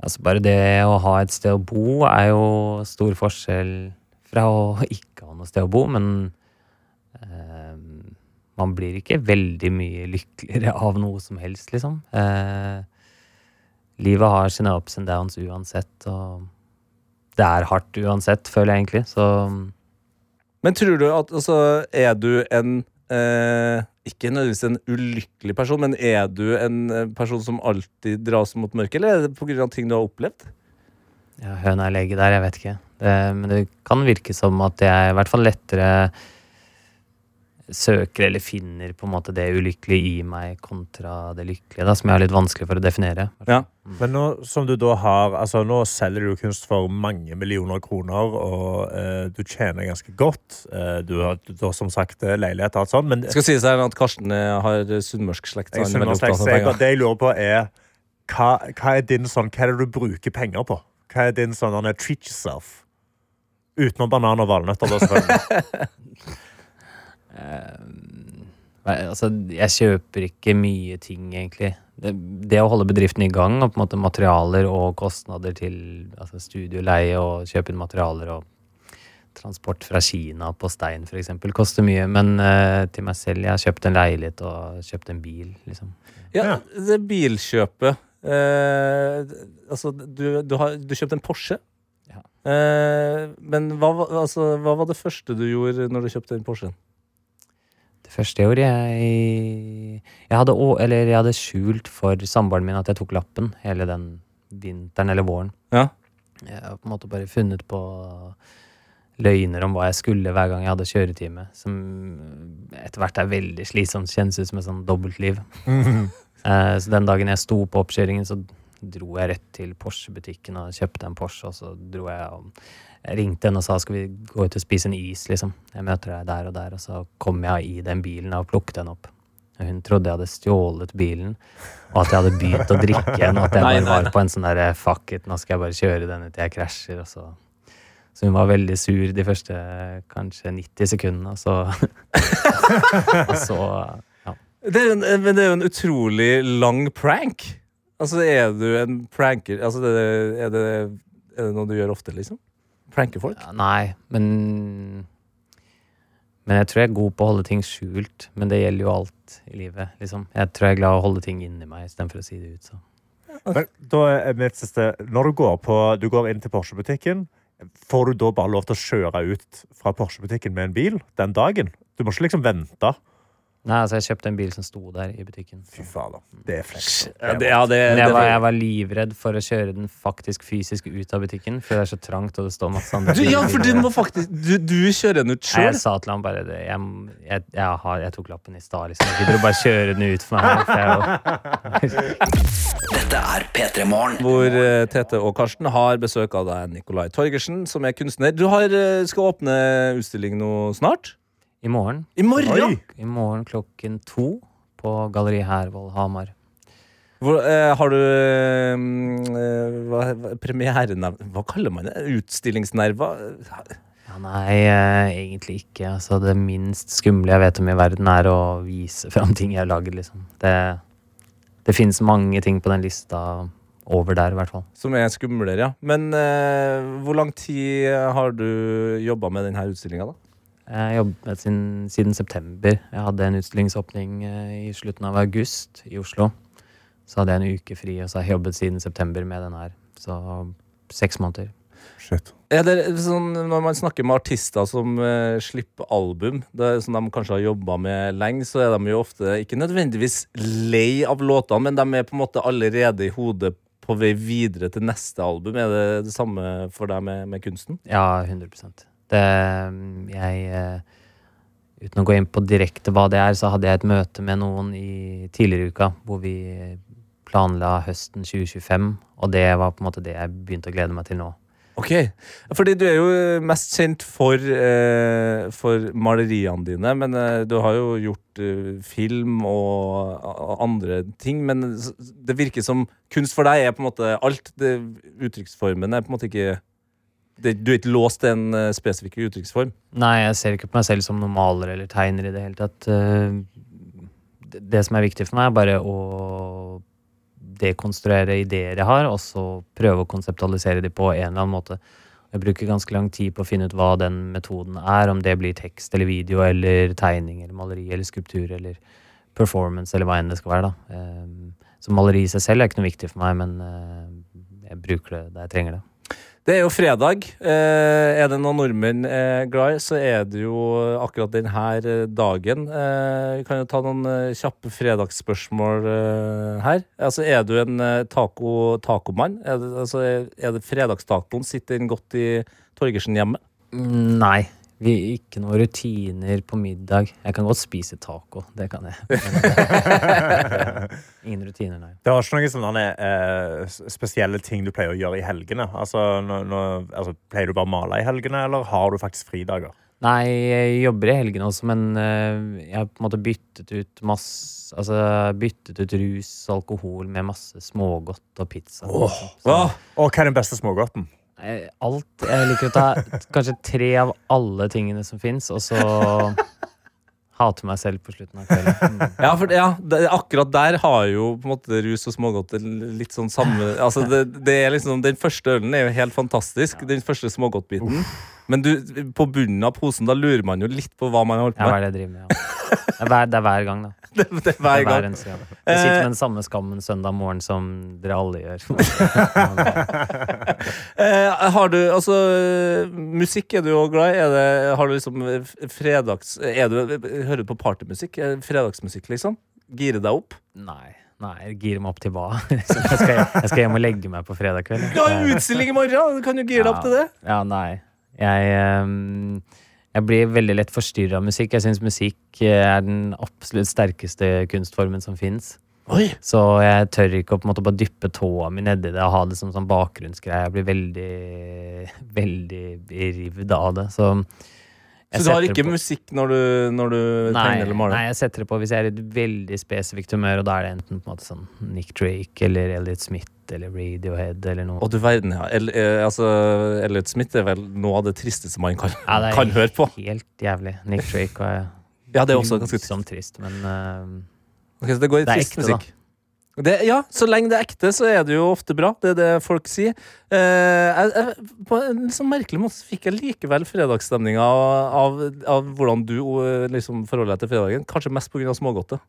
Altså bare det å ha et sted å bo er jo stor forskjell fra å ikke ha noe sted å bo, men eh, man blir ikke veldig mye lykkeligere av noe som helst, liksom. Eh, livet har sine ups and downs uansett, og det er hardt uansett, føler jeg egentlig, så Men tror du at altså, Er du en eh, Ikke nødvendigvis en ulykkelig person, men er du en eh, person som alltid dras mot mørket, eller er det pga. ting du har opplevd? Ja, høna er lege der, jeg vet ikke. Det, men det kan virke som at jeg i hvert fall lettere søker eller finner på en måte det ulykkelige i meg kontra det lykkelige, da, som jeg har litt vanskelig for å definere. Ja. Men nå som du da har Altså, nå selger du kunst for mange millioner kroner, og eh, du tjener ganske godt. Eh, du har du som sagt eh, leilighet og alt sånt, men Det skal sies at Karsten eh, har sunnmørsk slekt. jeg, er jeg, det jeg lurer på, er hva, hva er din sånn Hva er det du bruker penger på? Hva er din sånn treat yourself? Utenom banan og valnøtter, da, selvfølgelig. Nei, Altså, jeg kjøper ikke mye ting, egentlig. Det, det å holde bedriften i gang, og på en måte materialer og kostnader til altså studioleie og kjøpe inn materialer og transport fra Kina på stein, eksempel, koster mye. Men uh, til meg selv, jeg har kjøpt en leilighet og kjøpt en bil, liksom. Ja, det bilkjøpet eh, Altså, du, du har du kjøpte en Porsche. Eh, men hva, altså, hva var det første du gjorde når du kjøpte den Porschen? Det første jeg gjorde, jeg Jeg hadde, å- eller jeg hadde skjult for samboeren min at jeg tok lappen hele den vinteren eller våren. Ja. Jeg har på en måte bare funnet på løgner om hva jeg skulle hver gang jeg hadde kjøretime. Som etter hvert er veldig slitsomt. Kjennes ut som et sånn dobbeltliv. Eh, så den dagen jeg sto på oppkjøringen, så dro jeg rett til Porsche-butikken og kjøpte en Porsche. Og så dro jeg og jeg ringte henne og sa skal vi gå ut og spise en is, liksom. Jeg møter deg der og der. Og så kom jeg i den bilen og plukket den opp. Hun trodde jeg hadde stjålet bilen, og at jeg hadde begynt å drikke igjen. At jeg bare var på en sånn derre fuck it, nå skal jeg bare kjøre denne til jeg krasjer. Og så så hun var veldig sur de første kanskje 90 sekundene, og så Og så ja. Det en, men det er jo en utrolig lang prank. Altså, er du en pranker Altså, det, er, det, er det noe du gjør ofte, liksom? Pranker folk? Ja, Nei, men Men jeg tror jeg er god på å holde ting skjult. Men det gjelder jo alt i livet. liksom. Jeg tror jeg er glad i å holde ting inni meg istedenfor å si det ut. så. Men da er mitt siste Når du går, på, du går inn til Porsche-butikken, får du da bare lov til å kjøre ut fra Porsche-butikken med en bil den dagen? Du må ikke liksom vente. Nei, altså Jeg kjøpte en bil som sto der i butikken. Fy fader. Det er flex. Ja, det, ja, det, Men jeg var, jeg var livredd for å kjøre den faktisk fysisk ut av butikken, for det er så trangt, og det står masse andre du, ja, for du må faktisk Du, du kjører den ut sjøl. Jeg sa til ham bare det. Jeg, jeg, jeg, har, jeg tok lappen i stad. Liksom. Jeg gidder å bare kjøre den ut for meg. For jeg, Dette er P3 Morgen. Hvor uh, Tete og Karsten har besøk av deg, Nikolai Torgersen, som er kunstner. Du har, eh, skal åpne utstilling nå snart? I morgen. I morgen? I morgen klokken to på Galleri Hervold Hamar. Hvor, eh, har du eh, hva, hva. Hva kaller man det? Utstillingsnerver? Ja, nei, eh, egentlig ikke. Altså, det minst skumle jeg vet om i verden, er å vise fram ting jeg har lagd. liksom. Det, det finnes mange ting på den lista over der, i hvert fall. Som er skumlere, ja. Men eh, hvor lang tid har du jobba med denne utstillinga, da? Jeg har jobbet siden, siden september. Jeg hadde en utstillingsåpning eh, i slutten av august i Oslo. Så hadde jeg en uke fri, og så har jeg jobbet siden september med den her. Så seks måneder. Shit. Er det sånn, når man snakker med artister som eh, slipper album, det som de kanskje har jobba med lenge, så er de jo ofte ikke nødvendigvis lei av låtene, men de er på en måte allerede i hodet på vei videre til neste album. Er det det samme for deg med, med kunsten? Ja, 100 Det Jeg eh, Uten å gå inn på direkte hva det er, så hadde jeg et møte med noen i tidligere uka hvor vi planla høsten 2025, og det var på en måte det jeg begynte å glede meg til nå. Ok, fordi du er jo mest kjent for, eh, for maleriene dine, men eh, du har jo gjort eh, film og a- andre ting. Men det virker som kunst for deg er på en måte alt. Det, uttrykksformen er på en måte ikke det, Du er ikke låst til en uh, spesifikk uttrykksform. Nei, jeg ser ikke på meg selv som noen maler eller tegner i det hele tatt. Eh, Det det som er viktig for meg, er bare å dekonstruere ideer jeg har, og så prøve å konseptualisere dem på en eller annen måte. Jeg bruker ganske lang tid på å finne ut hva den metoden er, om det blir tekst eller video eller tegning eller maleri eller skulptur eller performance eller hva enn det skal være. da. Eh, Så maleri i seg selv er ikke noe viktig for meg, men jeg bruker det der jeg trenger det. Det er jo fredag. Eh, er det noen nordmenn er glad i, så er det jo akkurat denne dagen. Eh, vi kan jo ta noen eh, kjappe fredagsspørsmål eh, her. Altså, er du en eh, taco, tacomann? Er det, altså, det fredagstacoen? Sitter den godt i Torgersen hjemme? Mm, Nei. Vi, ikke noen rutiner på middag. Jeg kan godt spise taco. Det kan jeg. Ingen rutiner, nei. Det var ikke noen sånne eh, spesielle ting du pleier å gjøre i helgene? Altså, nå, nå, altså, Pleier du bare å male i helgene, eller har du faktisk fridager? Nei, jeg jobber i helgene også, men eh, jeg har på en måte byttet ut masse Altså byttet ut rus og alkohol med masse smågodt og pizza. liksom. Så, Og hva er den beste smågodten? Alt Jeg liker å ta kanskje tre av alle tingene som fins, og så hate meg selv på slutten av kvelden. Mm. Ja, for ja, det, akkurat der har jo på en måte rus og smågodt litt sånn samme Altså, det, det er liksom Den første ølen er jo helt fantastisk, den første smågodtbiten. Men du, på bunnen av posen, da lurer man jo litt på hva man har holdt Ja, hva med. er det jeg driver med? Ja. Det, er hver, det er hver gang, da. Det, det Det hver er hver gang. Jeg sitter med den samme skammen søndag morgen som dere alle gjør. Eh, har du altså Musikk er du jo glad i. Er det, har du liksom eh, fredags er du, Hører du på partymusikk? Eh, Fredagsmusikk, liksom? Gire deg opp? Nei. Nei, gire meg opp til hva? Jeg, skal, jeg skal hjem og legge meg på fredag kveld. Du har utstilling i morgen! Du kan jo gire deg opp til det. Ja, nei. Jeg, ehm, jeg blir veldig lett forstyrra av musikk. Jeg syns musikk eh, er den absolutt sterkeste kunstformen som fins. Så jeg tør ikke å på en måte bare dyppe tåa mi nedi det og ha det som sånn bakgrunnsgreie. Jeg blir veldig, veldig rivd av det. Så, jeg Så du har ikke musikk når du, når du Nei, tegner eller maler? nei, jeg setter det på hvis jeg er i et veldig spesifikt humør, og da er det enten på en måte sånn Nick Drake eller Elliot Smith eller Radiohead eller noe. Og du verden, ja. El, eh, altså, Elliot Smith er vel noe av det tristeste man kan, Ja, det er kan høre på. Helt jævlig. Nick Drake og Ja, det er også ganske trist. Trist, men uh, okay, det går i Det trist ekte, musikk. Det, ja, så lenge det er ekte, så er det jo ofte bra. Det er det folk sier. Eh, jeg, jeg, på en sånn merkelig måte fikk jeg likevel fredagsstemninga av, av, av hvordan du eh, liksom forholder deg til fredagen. Kanskje mest pga. smågodtet.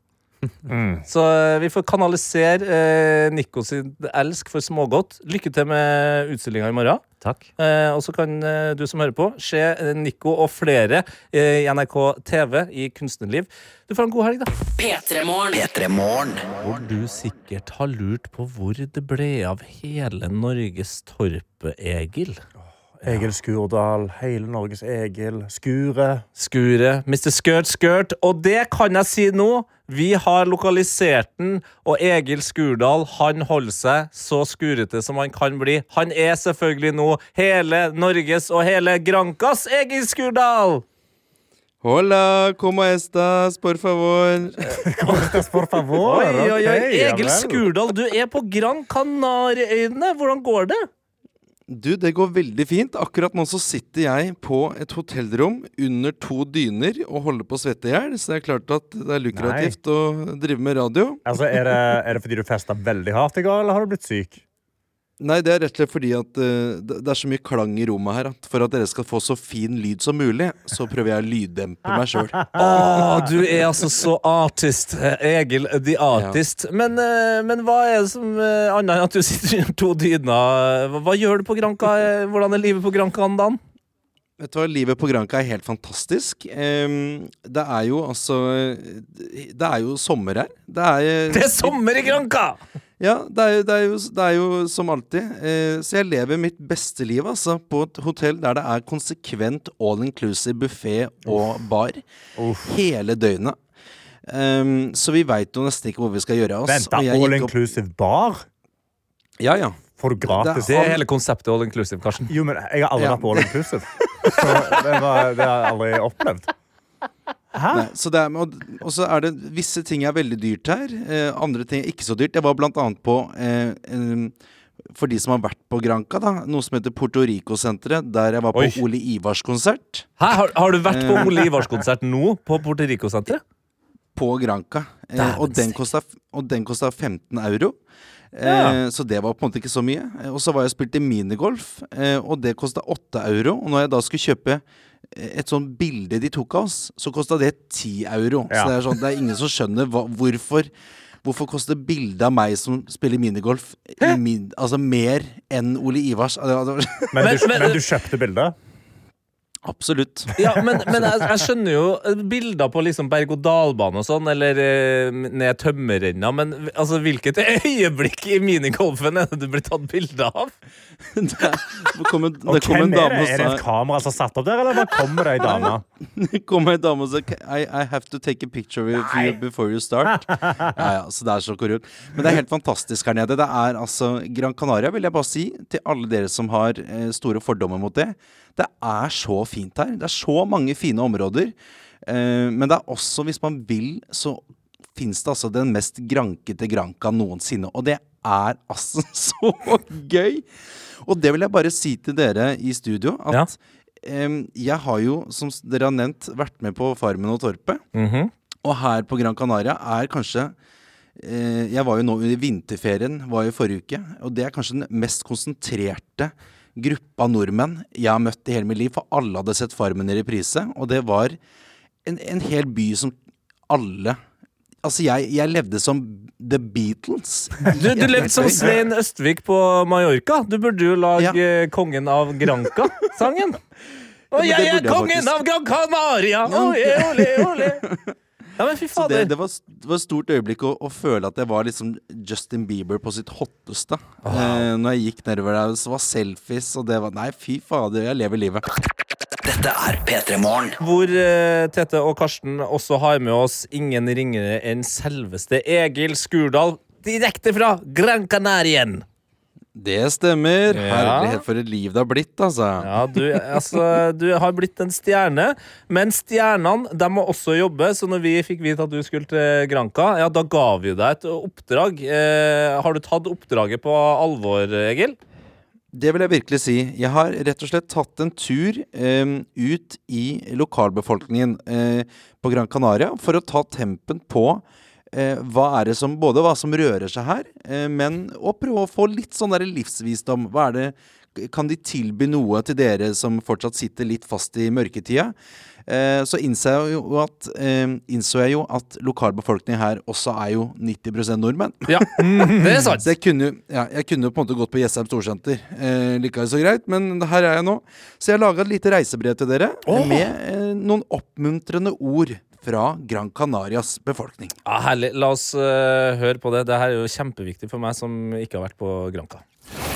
Så eh, vi får kanalisere eh, Nico sin elsk for smågodt. Lykke til med utstillinga i morgen. takk. Eh, og så kan eh, du som hører på, se eh, Nico og flere eh, i NRK TV i Kunstnerliv. Du får en god helg, da. P3morgen. Hvor du sikkert har lurt på hvor det ble av hele Norges Torpe, Egil. Skurdal, hele Norges Egil, Skuret. Skuret, Mr. Skirt Skirt. Og det kan jeg si nå. Vi har lokalisert den, og Egil Skurdal han holder seg så skurete som han kan bli. Han er selvfølgelig nå hele Norges og hele Grankas Egil Skurdal! Hola, como estas, Por favor. Por favor. Oi, oi, oi. Egil. Skurdal, du er på Gran Canaria-øyene. Hvordan går det? Du, det går veldig fint. Akkurat nå så sitter jeg på et hotellrom under to dyner og holder på å svette i hjel, så det er klart at det er lukrativt å drive med radio. Altså, er, det, er det fordi du festa veldig hardt i går, eller har du blitt syk? Nei, det er rett og slett fordi at uh, det er så mye klang i rommet her at for at dere skal få så fin lyd som mulig, så prøver jeg å lyddempe meg sjøl. Å, du er altså så artist. Egil the artist. Men, uh, men hva er det som uh, Annet enn at du sitter under to dyner? Hva, hva gjør du på Granka? Hvordan er livet på Granka om dagen? Vet du hva, Livet på Granca er helt fantastisk. Um, det er jo altså Det er jo sommer her. Det er, Det er sommer i Granka! Ja, det er, jo- det er, jo, det er jo som alltid. Eh, så jeg lever mitt beste liv altså, på et hotell der det er konsekvent all inclusive buffé og bar hele døgnet. Um, så vi veit jo nesten ikke hvor vi skal gjøre av oss. Vent, da, all inclusive opp- bar? Ja, ja. Får du gratis? Det er hele konseptet all inclusive, Karsten. Jo, men jeg har aldri Ja. vært på all inclusive. Så det, var, det har jeg aldri opplevd. Hæ? Nei, så det er, og, og så er det visse ting er veldig dyrt her. Eh, andre ting er ikke så dyrt. Jeg var blant annet på eh, For de som har vært på Granca, da, noe som heter Porto Rico-senteret, der jeg var på Oi. Ole Ivars konsert. Hæ, har, har du vært på Eh. Ole Ivars-konsert nå på Porto Rico-senteret? På Granca. Eh, og, den kosta, og den kosta 15 euro. Eh, Ja. Så det var på en måte ikke så mye. Og så var jeg og spilte minigolf, eh, og det kosta 8 euro. Og når jeg da skulle kjøpe et sånt bilde de tok av oss, så kosta det 10 euro. Ja. Så det er, sånn, det er ingen som skjønner hva, hvorfor Hvorfor koster bildet av meg som spiller minigolf, min, altså mer enn Ole Ivars? Men, Men- du, men du kjøpte bildet? Absolutt. Ja, men, men jeg, jeg skjønner jo bilder på liksom berg-og-dal-bane og sånn, eller eh, ned tømmerrenna, men altså, hvilket øyeblikk i minigolfen er det du blir tatt bilde av? Det, det kom en, Og det kom en hvem er dame det? Sa, Er det et kamera som er satt opp der, eller bare kommer det ei dame? Det kom en dame og sa I, I have to take a picture of you before you start. Ja, ja, så det er så korrupt. Men det er helt fantastisk her nede. Det er altså Gran Canaria, vil jeg bare si til alle dere som har eh, store fordommer mot det. Det er så fint her. Det er så mange fine områder. Eh, men det er også, hvis man vil, så fins det altså den mest grankete granka noensinne. Og det er altså så gøy! Og det vil jeg bare si til dere i studio, at em, jeg har jo, som dere har nevnt, vært med på Farmen og Torpet. Mhm. Og her på Gran Canaria er kanskje eh, Jeg var jo nå i vinterferien, var jo forrige uke. Og det er kanskje den mest konsentrerte gruppa nordmenn jeg har møtt i hele mitt liv. For alle hadde sett Farmen i reprise. Og det var en, en hel by som alle Altså, jeg, jeg levde som The Beatles. Du, du levde som Svein Østvik på Mallorca. Du burde jo lage ja. Kongen av Granca-sangen. Og jeg er kongen av Gran Canaria! Ole, ole, ole. Ja, men fy Så det, det, var, det var et stort øyeblikk å, å føle at jeg var liksom Justin Bieber på sitt hotteste. Eh, når jeg gikk nedover der, så var selfies, og det var Nei, fy fader, jeg lever livet. Dette er P3 Morgen. Hvor uh, Tete og Karsten også har med oss ingen ringere enn selveste Egil Skurdal. Direkte fra Gran Canarien. Det stemmer. Ja. Herlighet, for et liv det har blitt, altså. Ja, du, altså, du har blitt en stjerne, men stjernene de må også jobbe. Så når vi fikk vite at du skulle til Granca, ja, da ga vi deg et oppdrag. Eh, har du tatt oppdraget på alvor, Egil? Det vil jeg virkelig si. Jeg har rett og slett tatt en tur eh, ut i lokalbefolkningen eh, på Gran Canaria for å ta tempen på eh, hva er det som, både hva som rører seg her, eh, men å prøve å få litt sånn der livsvisdom. Hva er det Kan de tilby noe til dere som fortsatt sitter litt fast i mørketida? Eh, så innså jeg, jo at, eh, innså jeg jo at lokalbefolkningen her også er jo 90% nordmenn. Ja, det er sant. Så jeg kunne, ja, jeg kunne på en måte gått på Jessheim Storsenter. Eh, Likevel så greit, men her er jeg nå. Så jeg har laga et lite reisebrev til dere med eh, noen oppmuntrende ord fra Gran Canarias befolkning. Ja, herlig. La oss uh, høre på det. Det her er jo kjempeviktig for meg som ikke har vært på Granca.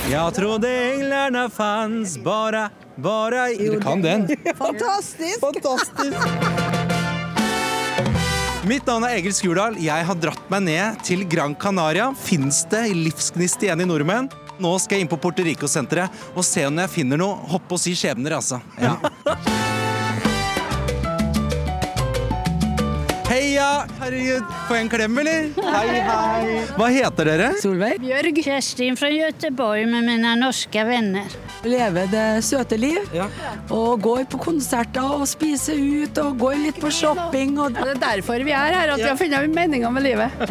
Jeg trodde änglarna fanns bare, bare i... Dere kan den. Fantastisk! Mitt navn er Egil Skurdal. Jeg har dratt meg ned til Gran Canaria. Fins det livsgnist igjen i nordmenn? Nå skal jeg inn på Puerto Rico-senteret og se om jeg finner noe hoppe og si skjebner, altså. Ja. Heia! Herregud, får jeg en klem, eller? Hei, hei. Hva heter dere? Solveig. Bjørg. Kjerstin fra Göteborg med mine norske venner. Leve det søte liv. Og går på konserter og spiser ut og går litt på shopping. Og det er derfor vi er her, at vi har funnet meninga med livet.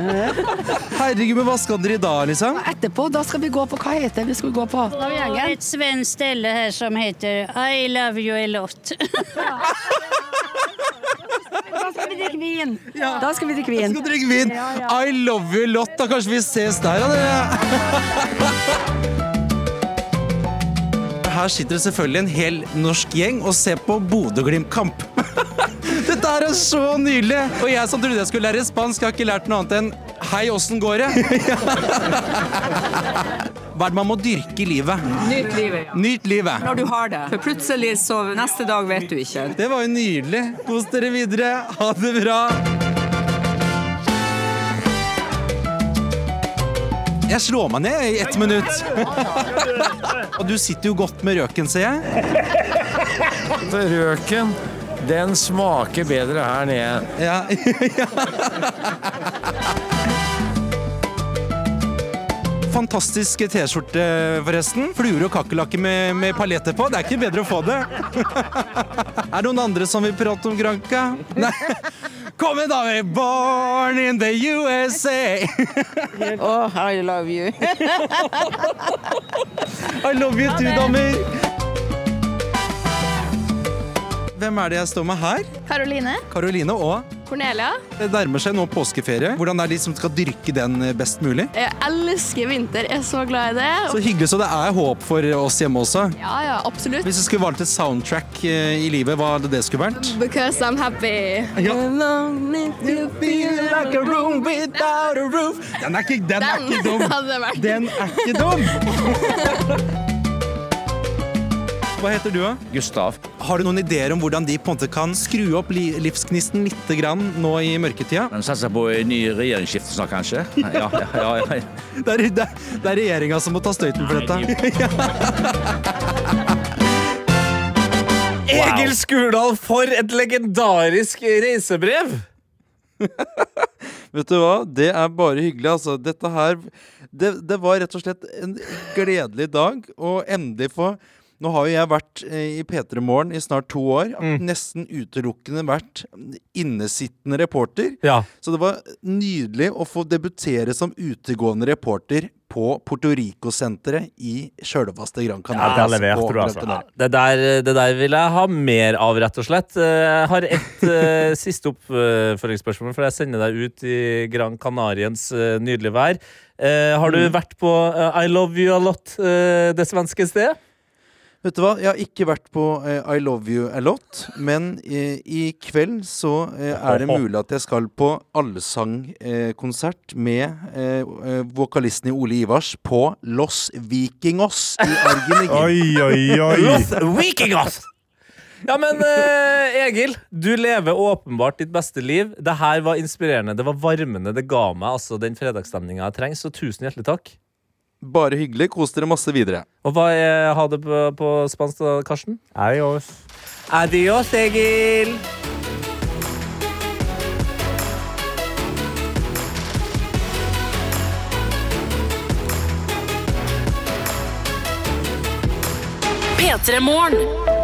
Herregud, men hva skal dere i dag, liksom? Etterpå, da skal vi gå på hva heter vi skal gå på? Er et svensk sted her som heter I love you a lot. Da skal vi drikke vin. Da skal vi drikke vin. Skal drikke vin. I love you Lotta. kanskje vi ses der, da, dere. Her sitter det selvfølgelig en hel norsk gjeng og ser på Bodø-Glimt-kamp. Dette her er så nydelig! Og jeg som trodde jeg skulle lære spansk, har ikke lært noe annet enn Hei, åssen går det? Hva er det man må dyrke i livet? Nyt livet, ja. Nyt livet. Når du har det. For plutselig så neste dag vet du ikke. Det var jo nydelig. Kos dere videre. Ha det bra. Jeg slår meg ned i ett minutt. Og du sitter jo godt med røken, ser jeg. Røken, den smaker bedre her nede. Ja, Fantastisk T-skjorte, forresten. Fluer og kakerlakker med, med paljetter på. Det er ikke bedre å få det. Er det noen andre som vil prate om Granca? Nei. Kom igjen, da! Born in the USA! Oh, I love you. I love you too, damer. Hvem er det jeg står med her? Karoline. Karoline og Cornelia. Det nærmer seg nå påskeferie. Hvordan er det de som skal dyrke den best mulig? Jeg elsker vinter. Jeg er så glad i det. Så hyggelig, så det er håp for oss hjemme også. Ja, ja, absolutt. Hvis du skulle valgt et soundtrack eh, i livet, hva hadde det skulle vært? Because I'm happy. like a room without a roof. Den er ikke, den er ikke dum. Den er ikke dum. Hva heter du, da? Gustav. Har du noen ideer om hvordan de på en måte kan skru opp li livsgnisten litt grann nå i mørketida? De satser på en ny regjeringsskifte snart, kanskje. Ja, ja, ja, ja. Det er, det, er- det er regjeringa som må ta støyten for dette. Egil Skurdal, for et legendarisk reisebrev! Vet du hva? Det er bare hyggelig, altså. Dette her det, det var rett og slett en gledelig dag, å endelig få Nå har jo jeg vært eh, i P3 Morgen i snart to år. Nesten utelukkende vært innesittende reporter. Ja. Så det var nydelig å få debutere som utegående reporter på Porto Rico-senteret i sjølvaste Gran Canaria. Ja, det, leverte du, altså. Det der, det der vil jeg ha mer av, rett og slett. Jeg har ett eh, siste oppfølgingsspørsmål, for jeg sender deg ut i Gran Canariens eh, nydelige vær. Eh, har du vært på I Love You A Lot, det svenske stedet? Vet du hva, jeg har ikke vært på eh, I Love You A Lot, men eh, i kveld så eh, er det mulig at jeg skal på allsangkonsert med vokalisten i Ole Ivars på Los Vikingos i Argenigin. Oi, oi, oi. Los Vikingos! Ja, men Egil, du lever åpenbart ditt beste liv. Det her var inspirerende, det var varmende. Det ga meg altså den fredagsstemninga jeg trenger, så tusen hjertelig takk. Bare hyggelig. Kos dere masse videre. Og hva er ha det på, på spansk, da, Karsten? Adios. Adios, Egil! P3 Morgen.